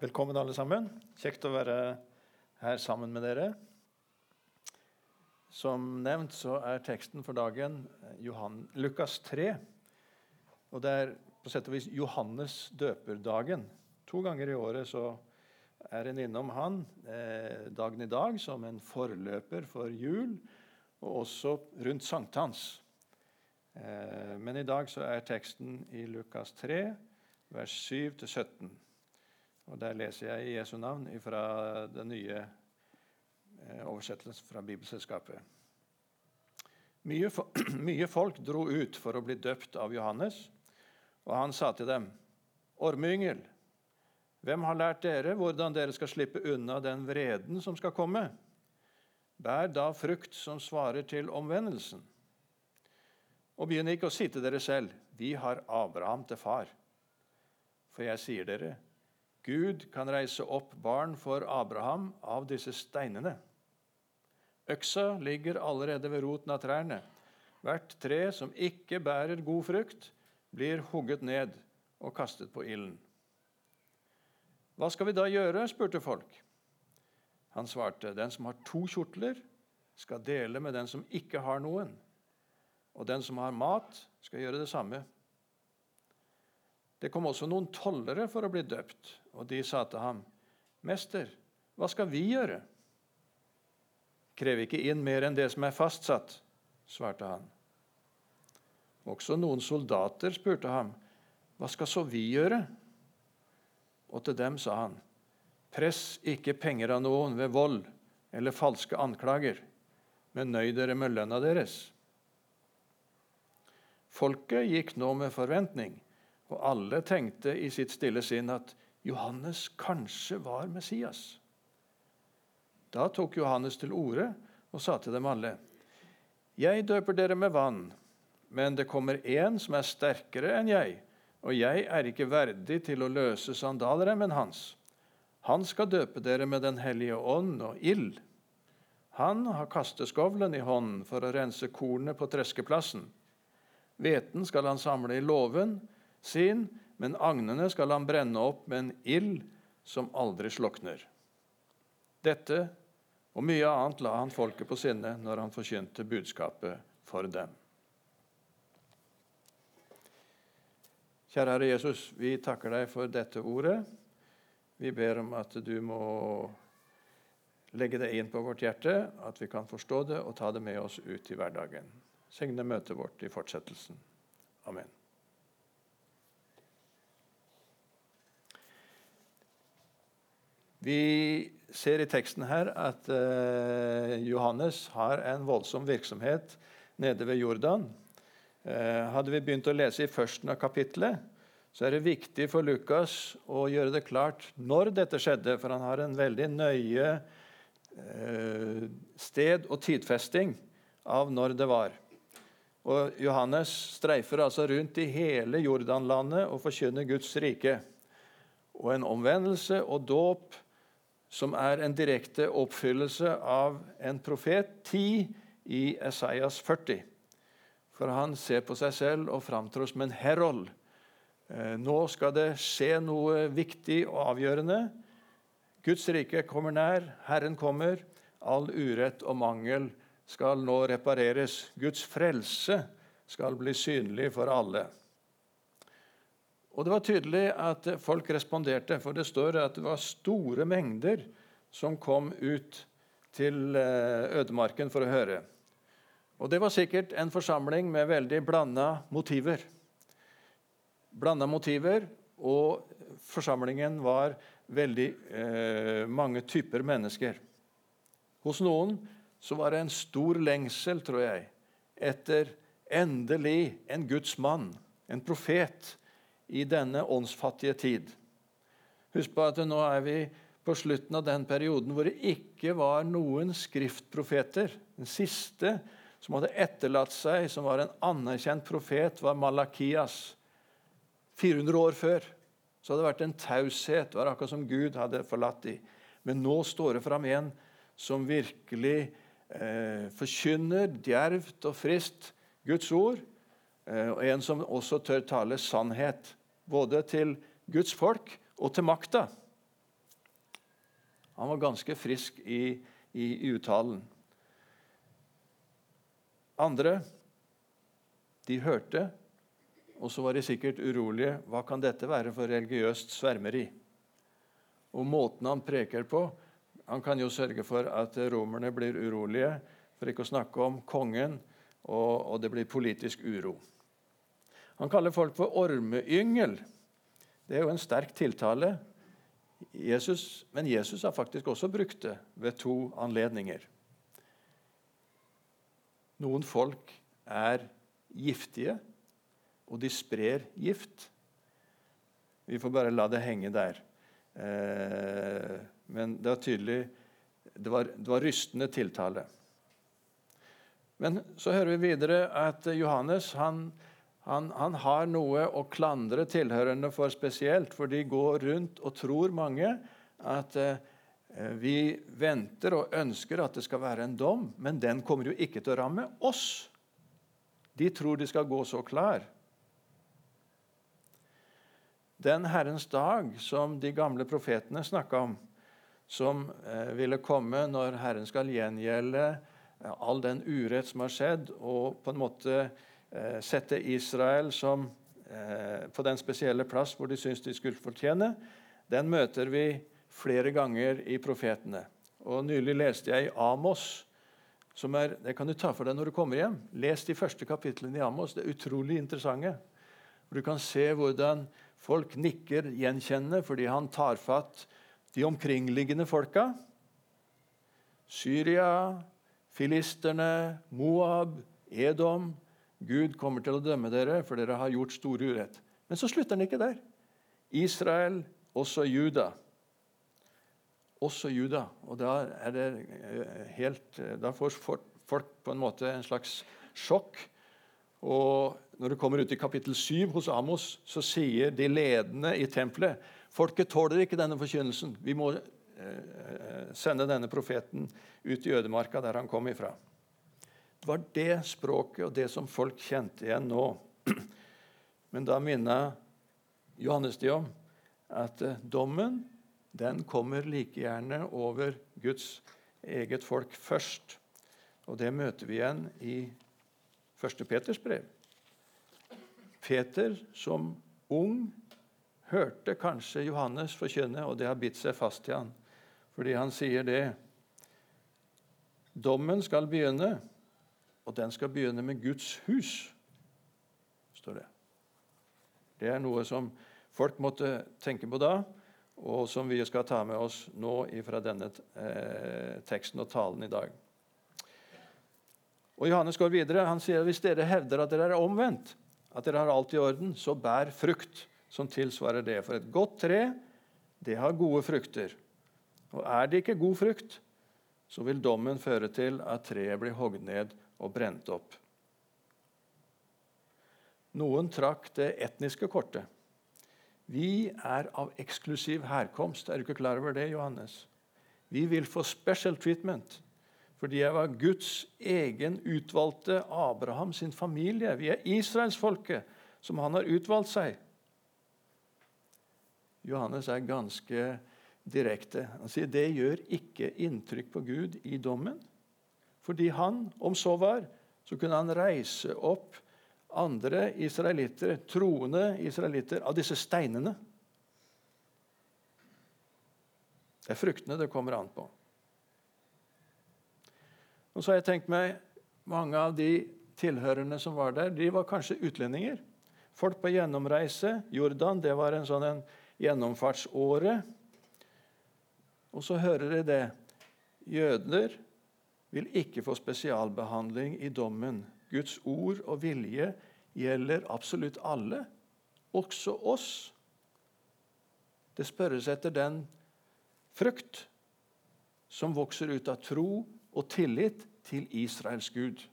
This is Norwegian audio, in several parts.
Velkommen, alle sammen. Kjekt å være her sammen med dere. Som nevnt så er teksten for dagen Johan, Lukas 3. Og det er på sett og vis Johannes døperdagen. To ganger i året så er en innom han eh, dagen i dag som en forløper for jul, og også rundt sankthans. Eh, men i dag så er teksten i Lukas 3, vers 7-17. Og Der leser jeg i Jesu navn fra den nye eh, oversettelsen fra Bibelselskapet. Mye, mye folk dro ut for å bli døpt av Johannes, og han sa til dem, Ormyngel, hvem har lært dere hvordan dere skal slippe unna den vreden som skal komme? Bær da frukt som svarer til omvendelsen. Og begynn ikke å si til dere selv, vi har Abraham til far. For jeg sier dere, Gud kan reise opp barn for Abraham av disse steinene. Øksa ligger allerede ved roten av trærne. Hvert tre som ikke bærer god frukt, blir hugget ned og kastet på ilden. Hva skal vi da gjøre? spurte folk. Han svarte, den som har to kjortler, skal dele med den som ikke har noen. Og den som har mat, skal gjøre det samme. Det kom også noen tollere for å bli døpt, og de sa til ham, 'Mester, hva skal vi gjøre?' 'Krev ikke inn mer enn det som er fastsatt', svarte han. Også noen soldater spurte ham, 'Hva skal så vi gjøre?' Og til dem sa han, 'Press ikke penger av noen ved vold eller falske anklager, men nøy dere med lønna deres.' Folket gikk nå med forventning og alle tenkte i sitt stille sinn at Johannes kanskje var Messias. Da tok Johannes til orde og sa til dem alle.: Jeg døper dere med vann, men det kommer en som er sterkere enn jeg, og jeg er ikke verdig til å løse sandalremmen hans. Han skal døpe dere med Den hellige ånd og ild. Han har kasteskovlen i hånden for å rense kornet på treskeplassen. Hveten skal han samle i låven, sin, men agnene skal han brenne opp med en ild som aldri slukner. Dette og mye annet la han folket på sinne når han forkynte budskapet for dem. Kjære Herre Jesus, vi takker deg for dette ordet. Vi ber om at du må legge det inn på vårt hjerte, at vi kan forstå det og ta det med oss ut i hverdagen. Signe møtet vårt i fortsettelsen. Amen. Vi ser i teksten her at eh, Johannes har en voldsom virksomhet nede ved Jordan. Eh, hadde vi begynt å lese i førsten av kapittelet, så er det viktig for Lukas å gjøre det klart når dette skjedde, for han har en veldig nøye eh, sted- og tidfesting av når det var. Og Johannes streifer altså rundt i hele Jordanlandet og forkynner Guds rike. Og en omvendelse og dåp som er en direkte oppfyllelse av en profet 10 i Esaias 40. For han ser på seg selv og framtrår som en herold. Eh, nå skal det skje noe viktig og avgjørende. Guds rike kommer nær, Herren kommer. All urett og mangel skal nå repareres. Guds frelse skal bli synlig for alle. Og Det var tydelig at folk responderte, for det står at det var store mengder som kom ut til eh, ødemarken for å høre. Og Det var sikkert en forsamling med veldig blanda motiver. Blanda motiver, og forsamlingen var veldig eh, mange typer mennesker. Hos noen så var det en stor lengsel, tror jeg, etter endelig en Guds mann, en profet, i denne åndsfattige tid. Husk på at nå er vi på slutten av den perioden hvor det ikke var noen skriftprofeter. Den siste som hadde etterlatt seg, som var en anerkjent profet, var Malakias. 400 år før så hadde det vært en taushet. Det var akkurat som Gud hadde forlatt dem. Men nå står det fram en som virkelig eh, forkynner djervt og friskt Guds ord, eh, og en som også tør tale sannhet både til Guds folk og til makta. Han var ganske frisk i, i uttalen. Andre de hørte, og så var de sikkert urolige. Hva kan dette være for religiøst svermeri? Og måten han preker på Han kan jo sørge for at romerne blir urolige, for ikke å snakke om kongen, og, og det blir politisk uro. Han kaller folk for ormeyngel. Det er jo en sterk tiltale. Jesus, men Jesus har faktisk også brukt det ved to anledninger. Noen folk er giftige, og de sprer gift. Vi får bare la det henge der. Eh, men det var tydelig det var, det var rystende tiltale. Men så hører vi videre at Johannes han, han, han, har noe å klandre tilhørende for spesielt, for de går rundt og tror mange at eh, vi venter og ønsker at det skal være en dom, men den kommer jo ikke til å ramme oss. De tror de skal gå så klar. Den Herrens dag som de gamle profetene snakka om, som eh, ville komme når Herren skal gjengjelde eh, all den urett som har skjedd, og på en måte Eh, sette Israel som, eh, på den spesielle plass hvor de syns de skulle fortjene, den møter vi flere ganger i profetene. Og Nylig leste jeg Amos. som er, Det kan du ta for deg når du kommer hjem. Les de første kapitlene i Amos. Det er utrolig interessante. Du kan se hvordan folk nikker gjenkjennende fordi han tar fatt de omkringliggende folka. Syria, filisterne, Moab, Edom Gud kommer til å dømme dere, for dere har gjort stor urett. Men så slutter han ikke der. Israel, også Juda. Også Juda. Og da, er det eh, helt, eh, da får folk på en måte en slags sjokk. Og når du kommer ut i kapittel 7 hos Amos, så sier de ledende i tempelet folket tåler ikke denne forkynnelsen. Vi må eh, sende denne profeten ut i ødemarka der han kom ifra. Var det språket og det som folk kjente igjen nå. Men da minner Johannes de om at eh, dommen den kommer like gjerne over Guds eget folk først. Og det møter vi igjen i 1. Peters brev. Peter som ung hørte kanskje Johannes forkynne, og det har bitt seg fast i han. Fordi han sier det. Dommen skal begynne og den skal begynne med Guds hus, står det. Det er noe som folk måtte tenke på da, og som vi skal ta med oss nå fra denne eh, teksten og talen i dag. Og Johannes går videre. Han sier hvis dere hevder at dere er omvendt, at dere har alt i orden, så bær frukt som tilsvarer det. For et godt tre, det har gode frukter. Og er det ikke god frukt, så vil dommen føre til at treet blir hogd ned og brent opp. Noen trakk det etniske kortet. Vi er av eksklusiv herkomst. Er du ikke klar over det, Johannes? Vi vil få special treatment fordi jeg var Guds egen utvalgte Abraham sin familie. Vi er israelsfolket som han har utvalgt seg. Johannes er ganske direkte. Han sier det gjør ikke inntrykk på Gud i dommen. Fordi han, om så var, så kunne han reise opp andre israelitter, troende israelitter, av disse steinene. Det er fruktene det kommer an på. Og så har jeg tenkt meg Mange av de tilhørende som var der, de var kanskje utlendinger. Folk på gjennomreise. Jordan det var en sånn en gjennomfartsåre. Og så hører de det. Jøder vil ikke få spesialbehandling i dommen. Guds ord og vilje gjelder absolutt alle, også oss. Det spørres etter den frukt som vokser ut av tro og tillit til Israels Gud.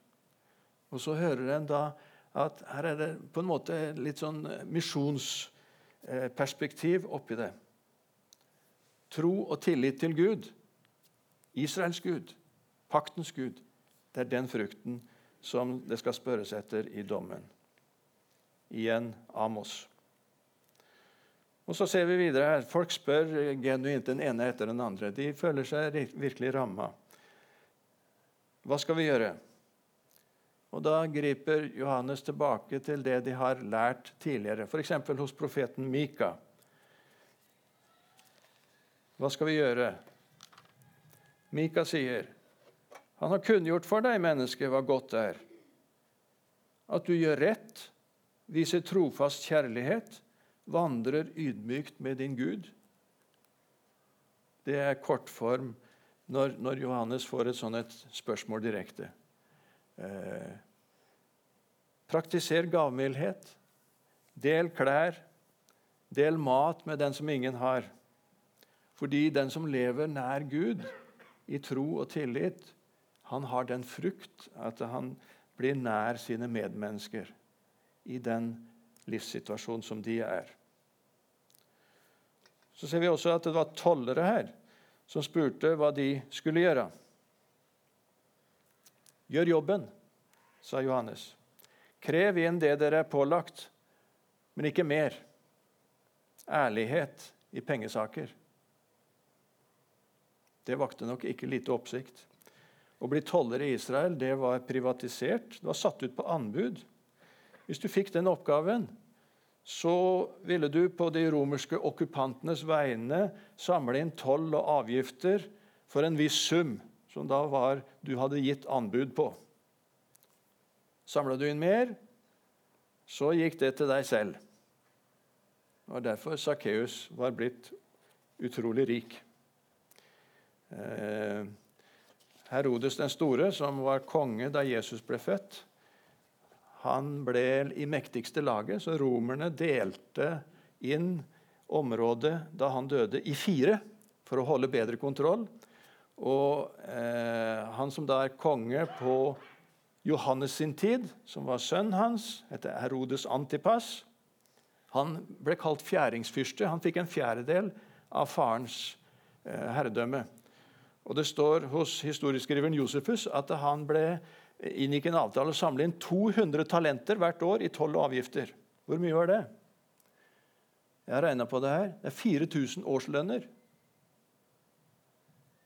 Og så hører en da at her er det på en måte litt sånn misjonsperspektiv oppi det. Tro og tillit til Gud, Israels Gud, paktens Gud. Det er den frukten som det skal spørres etter i dommen. Igjen Amos. Og så ser vi videre her, Folk spør genuint den ene etter den andre. De føler seg virkelig ramma. Hva skal vi gjøre? Og Da griper Johannes tilbake til det de har lært tidligere, f.eks. hos profeten Mika. Hva skal vi gjøre? Mika sier, 'Han har kunngjort for deg, menneske, hva godt er.' 'At du gjør rett, viser trofast kjærlighet, vandrer ydmykt med din Gud.' Det er kortform når, når Johannes får et sånt spørsmål direkte. Eh, praktiser gavmildhet. Del klær. Del mat med den som ingen har. Fordi den som lever nær Gud i tro og tillit, han har den frukt at han blir nær sine medmennesker i den livssituasjonen som de er. Så ser vi også at det var tollere her som spurte hva de skulle gjøre. Gjør jobben, sa Johannes. Krev inn det dere er pålagt, men ikke mer. Ærlighet i pengesaker. Det vakte nok ikke lite oppsikt. Å bli toller i Israel det var privatisert, det var satt ut på anbud. Hvis du fikk den oppgaven, så ville du på de romerske okkupantenes vegne samle inn toll og avgifter for en viss sum, som da var du hadde gitt anbud på. Samla du inn mer, så gikk det til deg selv. Det var derfor Sakkeus var blitt utrolig rik. Eh, Herodes den store, som var konge da Jesus ble født, han ble i mektigste laget, så romerne delte inn området da han døde, i fire for å holde bedre kontroll. Og eh, han som da er konge på Johannes sin tid, som var sønnen hans, heter Herodes Antipas. Han ble kalt fjæringsfyrste. Han fikk en fjerdedel av farens eh, herredømme. Og Det står hos historieskriveren Josefus at han ble, inngikk en avtale å samle inn 200 talenter hvert år i toll og avgifter. Hvor mye var det? Jeg har regna på det her. Det er 4000 årslønner.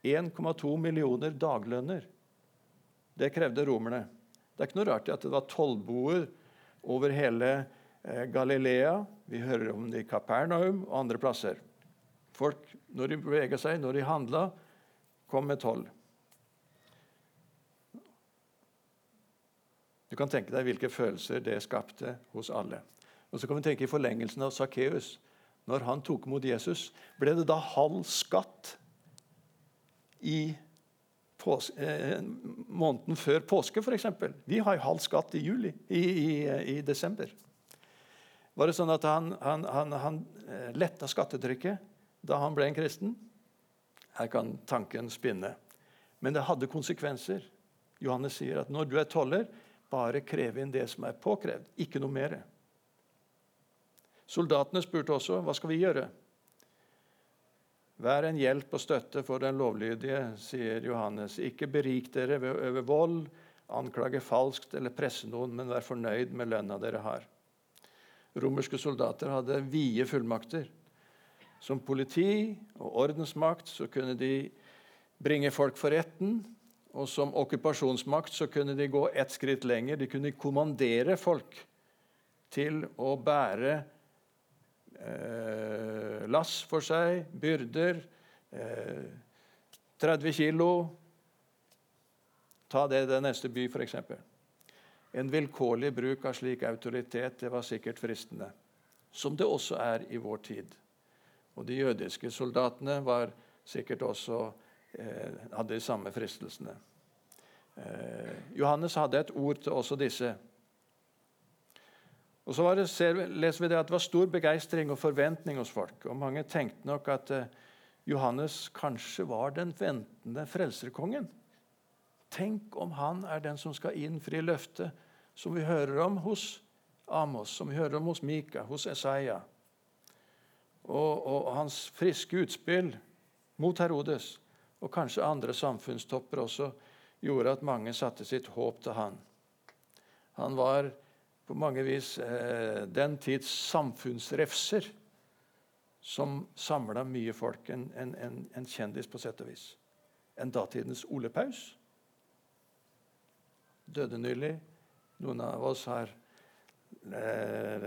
1,2 millioner daglønner. Det krevde romerne. Det er ikke noe rart at det var tollboer over hele eh, Galilea. Vi hører om det i Kapernaum og andre plasser. Folk, når de bevega seg, når de handla, kom med tolv. Du kan tenke deg hvilke følelser det skapte hos alle. Og så kan vi tenke i forlengelsen av Sakkeus. Når han tok imot Jesus, ble det da halv skatt i pås eh, måneden før påske, f.eks. Vi har jo halv skatt i juli, i, i, i, desember. Var det sånn at han, han, han, han eh, letta skattetrykket da han ble en kristen? Her kan tanken spinne. Men det hadde konsekvenser. Johannes sier at når du er toller, bare krev inn det som er påkrevd, ikke noe mer. Soldatene spurte også hva skal vi gjøre. Vær en hjelp og støtte for den lovlydige, sier Johannes. Ikke berik dere ved å øve vold, anklage falskt eller presse noen, men vær fornøyd med lønna dere har. Romerske soldater hadde vide fullmakter. Som politi og ordensmakt så kunne de bringe folk for retten. Og som okkupasjonsmakt så kunne de gå ett skritt lenger. De kunne kommandere folk til å bære eh, lass for seg, byrder. Eh, 30 kilo. Ta det den neste by, f.eks. En vilkårlig bruk av slik autoritet det var sikkert fristende. Som det også er i vår tid. Og de jødiske soldatene var sikkert også eh, hadde de samme fristelsene. Eh, Johannes hadde et ord til også disse. Og så det, ser, leser vi det at det var stor begeistring og forventning hos folk. Og Mange tenkte nok at eh, Johannes kanskje var den ventende frelserkongen. Tenk om han er den som skal innfri løftet som vi hører om hos Amos, som vi hører om hos Mika, hos Esaiah og, og hans friske utspill mot Herodes, og kanskje andre samfunnstopper også, gjorde at mange satte sitt håp til han. Han var på mange vis eh, den tids samfunnsrefser. som samla mye folk. En, en, en, en, kjendis, på sett og vis. En datidens Ole Paus. Døde nylig. Noen av oss har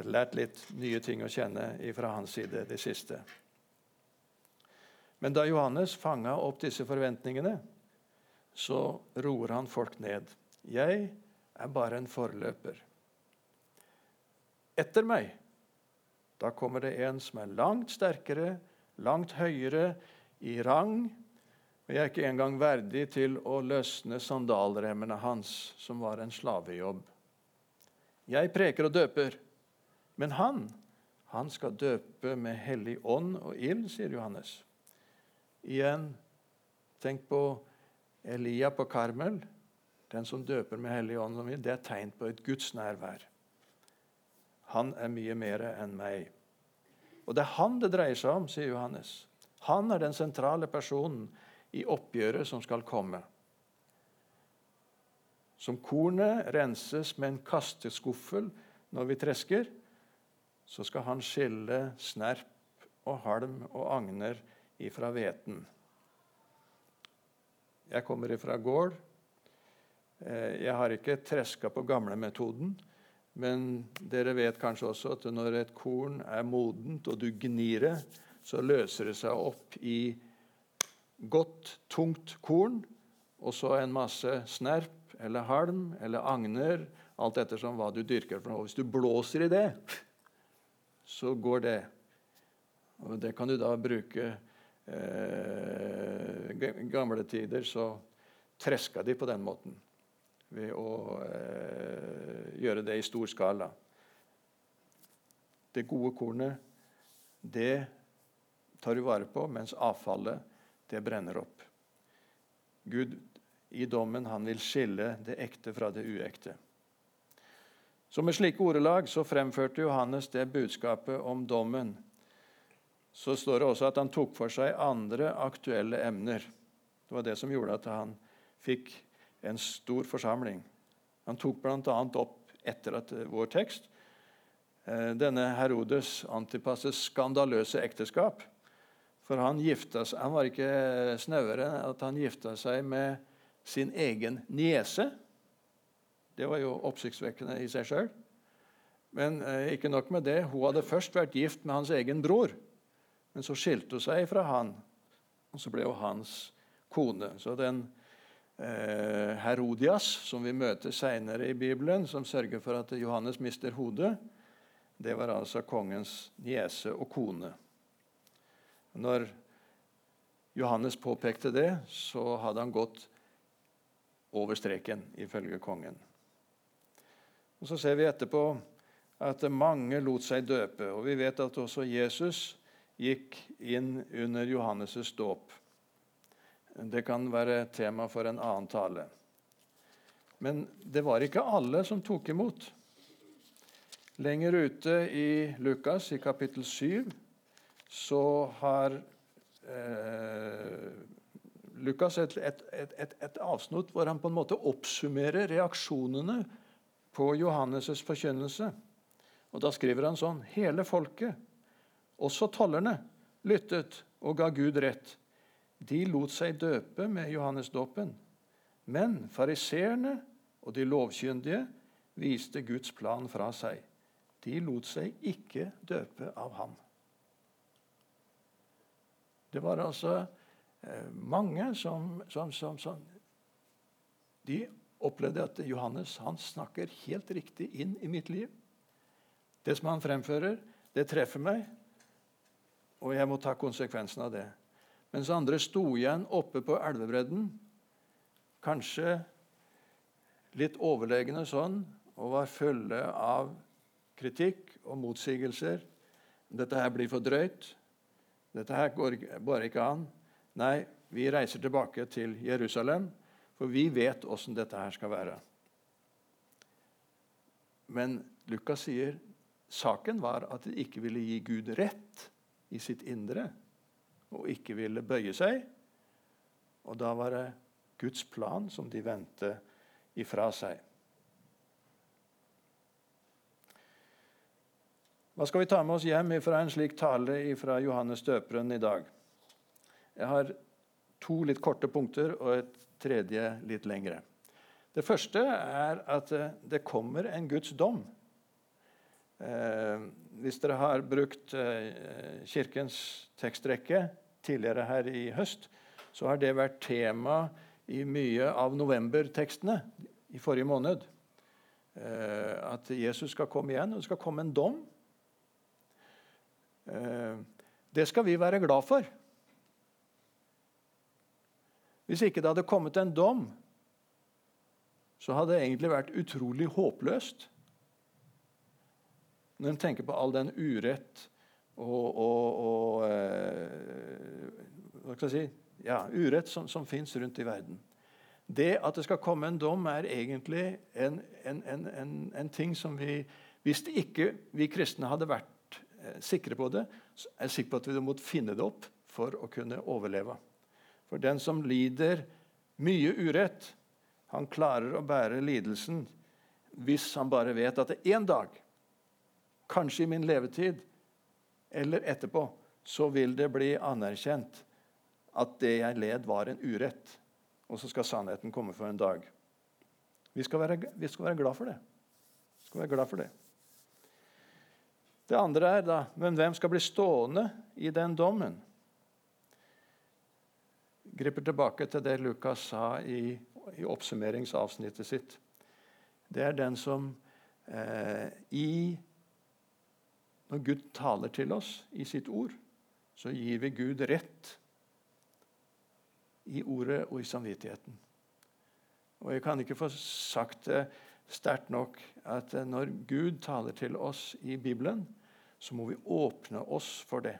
lært litt nye ting å kjenne fra hans side det siste. Men da Johannes fanga opp disse forventningene, så roer han folk ned. Jeg er bare en forløper. Etter meg da kommer det en som er langt sterkere, langt høyere i rang. Og jeg er ikke engang verdig til å løsne sandalremmene hans, som var en slavejobb. Jeg preker og døper, men han, han skal døpe med hellig ånd og ild, sier Johannes. Igjen, tenk på Elia på Karmel. Den som døper med hellig ånd og ild, det er tegn på et Guds nærvær. Han er mye mer enn meg. Og det er han det dreier seg om, sier Johannes. Han er den sentrale personen i oppgjøret som skal komme. Som kornet renses med en kasteskuffel når vi tresker, så skal han skille snerp og halm og agner ifra hveten. Jeg kommer ifra gård. Eh, jeg har ikke treska på gamlemetoden. Men dere vet kanskje også at når et korn er modent, og du gnir det, så løser det seg opp i godt, tungt korn, og så en masse snerp eller halm eller agner, alt ettersom hva du dyrker. for. Hvis du blåser i det, så går det. Og det kan du da bruke eh, gamle tider, så treska de på den måten ved å eh, gjøre det i stor skala. Det gode kornet, det tar du vare på, mens avfallet, det brenner opp. Gud i dommen han vil skille det ekte fra det uekte. Så Med slike ordelag så fremførte Johannes det budskapet om dommen. Så står det også at han tok for seg andre aktuelle emner. Det var det som gjorde at han fikk en stor forsamling. Han tok bl.a. opp etter at eh, vår tekst eh, denne Herodes Antipasses skandaløse ekteskap. For han, gifta, han var ikke snauere at han gifta seg med sin egen niese. Det var jo oppsiktsvekkende i seg sjøl. Men eh, ikke nok med det. Hun hadde først vært gift med hans egen bror. Men så skilte hun seg fra han, og så ble hun hans kone. Så den Eh, Herodias, som vi møter seinere i Bibelen, som sørger for at Johannes mister hodet, det var altså kongens niese og kone. Når Johannes påpekte det, så hadde han gått over streken, ifølge kongen. Og Så ser vi etterpå at mange lot seg døpe. Og vi vet at også Jesus gikk inn under Johannes' dåp. Det kan være tema for en annen tale. Men det var ikke alle som tok imot. Lenger ute i Lukas, i kapittel 7, så har eh, Lukas et, et, et, et, avsnitt hvor han på en måte oppsummerer reaksjonene på Johannes' forkynnelse. Og Da skriver han sånn Hele folket, også tollerne, lyttet og ga Gud rett de lot seg døpe med Johannesdåpen. Men fariseerne og de lovkyndige viste Guds plan fra seg. De lot seg ikke døpe av ham. Det var altså mange som, som, som, som, De opplevde at Johannes han snakker helt riktig inn i mitt liv. Det som han fremfører, det treffer meg, og jeg må ta konsekvensen av det. Mens andre sto igjen oppe på elvebredden, kanskje litt overlegne sånn, og var fulle av kritikk og motsigelser. 'Dette her blir for drøyt. Dette her går bare ikke an.' Nei, vi reiser tilbake til Jerusalem, for vi vet åssen dette her skal være. Men Lukas sier saken var at de ikke ville gi Gud rett i sitt indre og ikke ville bøye seg. Og da var det Guds plan som de vendte ifra seg. Hva skal vi ta med oss hjem fra en slik tale fra Johannes døperen i dag? Jeg har to litt korte punkter og et tredje litt lengre. Det første er at eh, det kommer en Guds dom. Eh, hvis dere har brukt eh, Kirkens tekstrekke tidligere her i høst, så har det vært tema i mye av novembertekstene i forrige måned. Eh, at Jesus skal komme igjen, og det skal komme en dom. Eh, det skal vi være glad for. Hvis ikke det hadde kommet en dom, så hadde det egentlig vært utrolig håpløst. Når en tenker på all den urett og, og, og eh, Hva skal jeg si ja, urett som, som fins rundt i verden. Det at det skal komme en dom, er egentlig en, en, en, en ting som vi Hvis ikke vi kristne hadde vært eh, sikre på det, så er jeg sikker på at vi måtte finne det opp for å kunne overleve. For den som lider mye urett, han klarer å bære lidelsen hvis han bare vet at det en dag, kanskje i min levetid eller etterpå, så vil det bli anerkjent at det jeg led, var en urett. Og så skal sannheten komme for en dag. Vi skal være, vi skal være glad for det. Vi skal være glad for det. Det andre er da Men hvem skal bli stående i den dommen? Griper tilbake til det Lukas sa i, i oppsummeringsavsnittet sitt. Det er den som eh, i Når Gud taler til oss i sitt ord, så gir vi Gud rett i ordet og i samvittigheten. Og Jeg kan ikke få sagt det sterkt nok at når Gud taler til oss i Bibelen, så må vi åpne oss for det.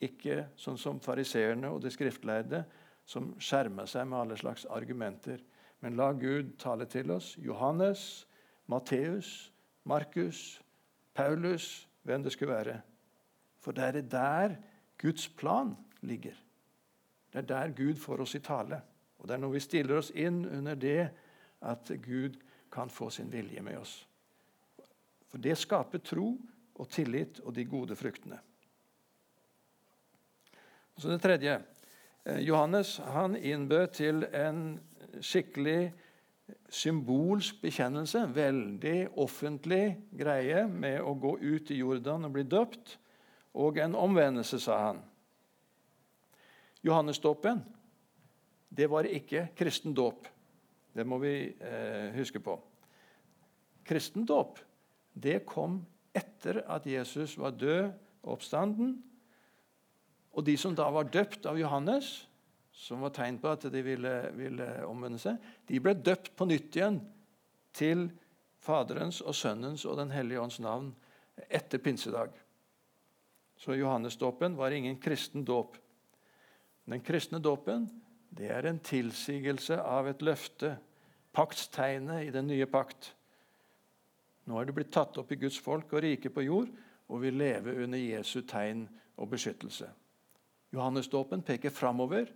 Ikke sånn som fariseerne og de skriftlærde, som skjerma seg med alle slags argumenter. Men la Gud tale til oss. Johannes, Matteus, Markus, Paulus, hvem det skulle være. For det er der Guds plan ligger. Det er der Gud får oss i tale. Og det er når vi stiller oss inn under det, at Gud kan få sin vilje med oss. For det skaper tro og tillit og de gode fruktene. Så det tredje. Eh, Johannes han innbød til en skikkelig symbolsk bekjennelse. Veldig offentlig greie med å gå ut i Jordan og bli døpt. Og en omvendelse, sa han. Johannesdåpen det var ikke kristen dåp. Det må vi eh, huske på. Kristen dåp det kom etter at Jesus var død og oppstanden og de som da var døpt av Johannes, som var tegn på at de ville, ville omvende seg, de ble døpt på nytt igjen til Faderens og Sønnens og Den hellige ånds navn etter pinsedag. Så Johannesdåpen var ingen kristen dåp. Den kristne dåpen det er en tilsigelse av et løfte, paktstegnet i den nye pakt. Nå er du blitt tatt opp i Guds folk og rike på jord, og vi lever under Jesu tegn og beskyttelse. Johannesdåpen peker framover.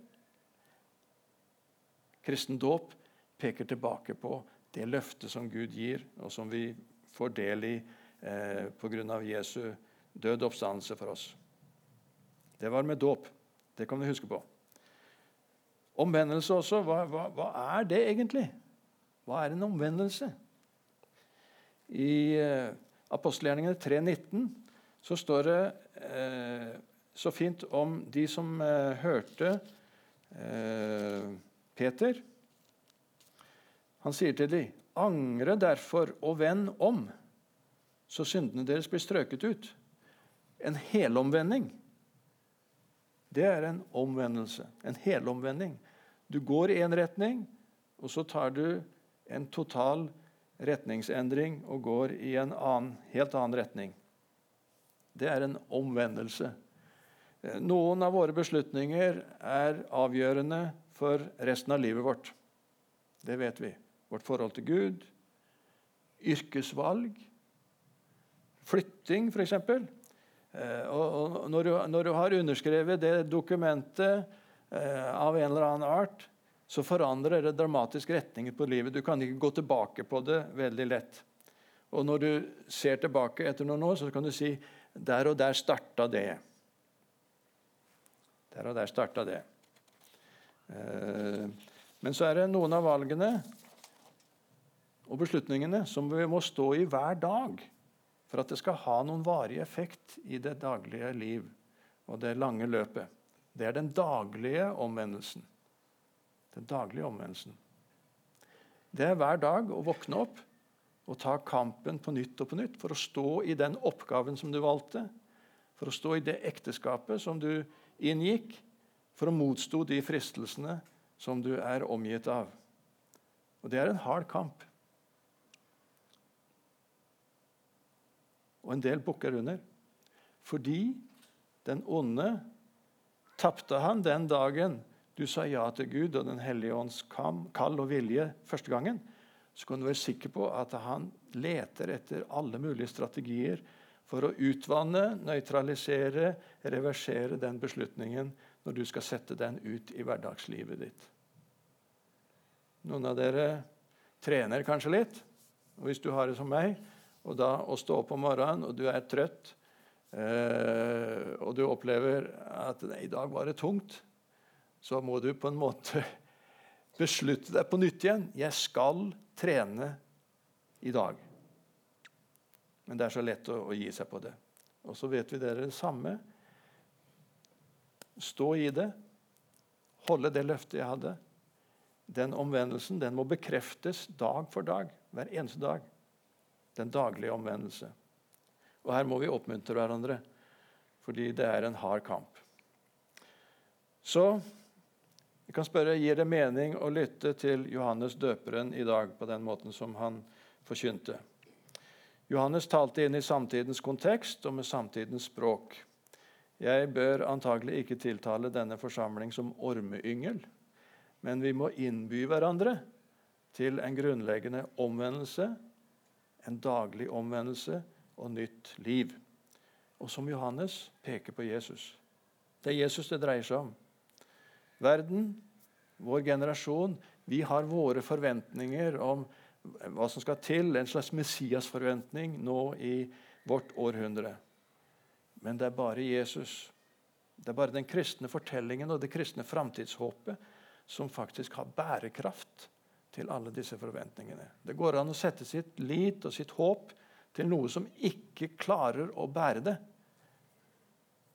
Kristen dåp peker tilbake på det løftet som Gud gir, og som vi får del i eh, pga. Jesu død oppstandelse for oss. Det var med dåp. Det kan vi huske på. Omvendelse også. Hva, hva, hva, er det egentlig? Hva er en omvendelse? I eh, apostelgjerningene 3.19 så står det eh, så fint om de som eh, hørte eh, Peter. Han sier til dem, 'Angre derfor og vend om, så syndene deres blir strøket ut.' En helomvending. Det er en omvendelse. En helomvending. Du går i en retning, og så tar du en total retningsendring og går i en annen, helt annen retning. Det er en omvendelse. Noen av våre beslutninger er avgjørende for resten av livet vårt. Det vet vi. Vårt forhold til Gud, yrkesvalg, flytting f.eks. Eh, og når du, når du har underskrevet det dokumentet eh, av en eller annen art, så forandrer det dramatisk retningen på livet. Du kan ikke gå tilbake på det veldig lett. Og når du ser tilbake etter noen år, så kan du si der og der starta det. Der og der starta det. Eh, men så er det noen av valgene og beslutningene som vi må stå i hver dag for at det skal ha noen varig effekt i det daglige liv og det lange løpet. Det er den daglige omvendelsen. Den daglige omvendelsen. Det er hver dag å våkne opp og ta kampen på nytt og på nytt for å stå i den oppgaven som du valgte, for å stå i det ekteskapet som du inngikk, for å motstå de fristelsene som du er omgitt av. Og det er en hard kamp. Og en del bukker under. Fordi den onde tapte han den dagen du sa ja til Gud og Den hellige ånds kall og vilje første gangen, så kan du være sikker på at han leter etter alle mulige strategier for å utvanne, nøytralisere, reversere den beslutningen når du skal sette den ut i hverdagslivet ditt. Noen av dere trener kanskje litt. og Hvis du har det som meg, og da å stå opp om morgenen og du er trøtt, eh, og du opplever at i dag var det tungt, så må du på en måte beslutte deg på nytt igjen. Jeg skal trene i dag. Men det er så lett å, å gi seg på det. Og så vet vi dere det samme. Stå i det. Holde det løftet jeg hadde. Den omvendelsen den må bekreftes dag for dag. Hver eneste dag. Den daglige omvendelse. Og her må vi oppmuntre hverandre, fordi det er en hard kamp. Så vi kan spørre gir det mening å lytte til Johannes døperen i dag på den måten som han forkynte. Johannes talte inn i samtidens kontekst og med samtidens språk. Jeg bør antagelig ikke tiltale denne forsamling som ormeyngel, men vi må innby hverandre til en grunnleggende omvendelse, en daglig omvendelse og nytt liv. Og som Johannes peker på Jesus. Det er Jesus det dreier seg om verden, vår generasjon, vi har våre forventninger om hva som skal til, en slags Messias-forventning nå i vårt århundre. Men det er bare Jesus. Det er bare den kristne fortellingen og det kristne framtidshåpet som faktisk har bærekraft til alle disse forventningene. Det går an å sette sitt lit og sitt håp til noe som ikke klarer å bære det.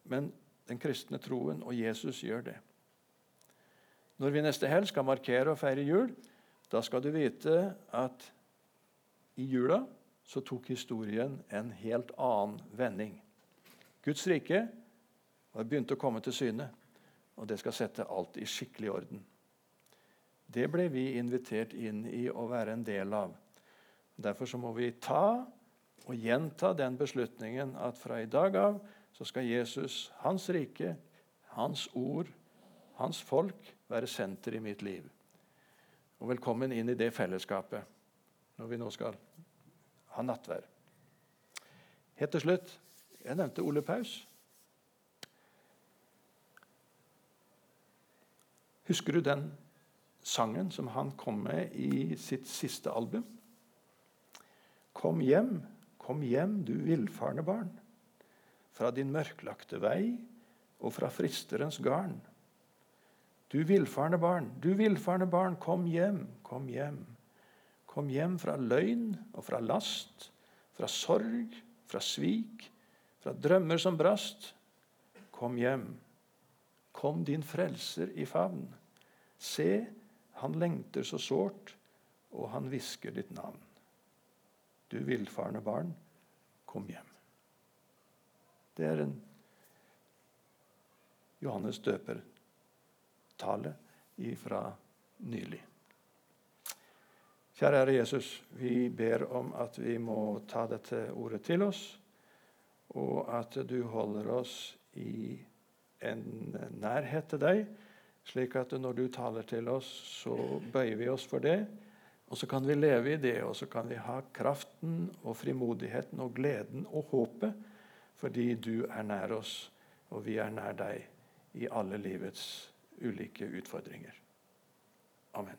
Men den kristne troen og Jesus gjør det. Når vi neste helg skal markere og feire jul, da skal du vite at i jula så tok historien en helt annen vending. Guds rike var begynt å komme til syne, og det skal sette alt i skikkelig orden. Det ble vi invitert inn i å være en del av. Derfor så må vi ta og gjenta den beslutningen at fra i dag av så skal Jesus, hans rike, hans ord, hans folk, være senter i mitt liv. Og velkommen inn i det fellesskapet når vi nå skal ha nattvær. Helt til slutt Jeg nevnte Ole Paus. Husker du den sangen som han kom med i sitt siste album? Kom hjem, kom hjem, du villfarne barn. Fra din mørklagte vei og fra fristerens garn. Du villfarne barn, du villfarne barn, kom hjem, kom hjem. Kom hjem fra løgn og fra last, fra sorg, fra svik, fra drømmer som brast. Kom hjem. Kom din frelser i favn. Se, han lengter så sårt, og han hvisker ditt navn. Du villfarne barn, kom hjem. Det er en Johannes døper tale fra nylig. Kjære Herre Jesus, vi ber om at vi må ta dette ordet til oss, og at du holder oss i en nærhet til deg, slik at når du taler til oss, så bøyer vi oss for det. Og så kan vi leve i det, og så kan vi ha kraften og frimodigheten og gleden og håpet fordi du er nær oss, og vi er nær deg i alle livets ulike utfordringer. Amen.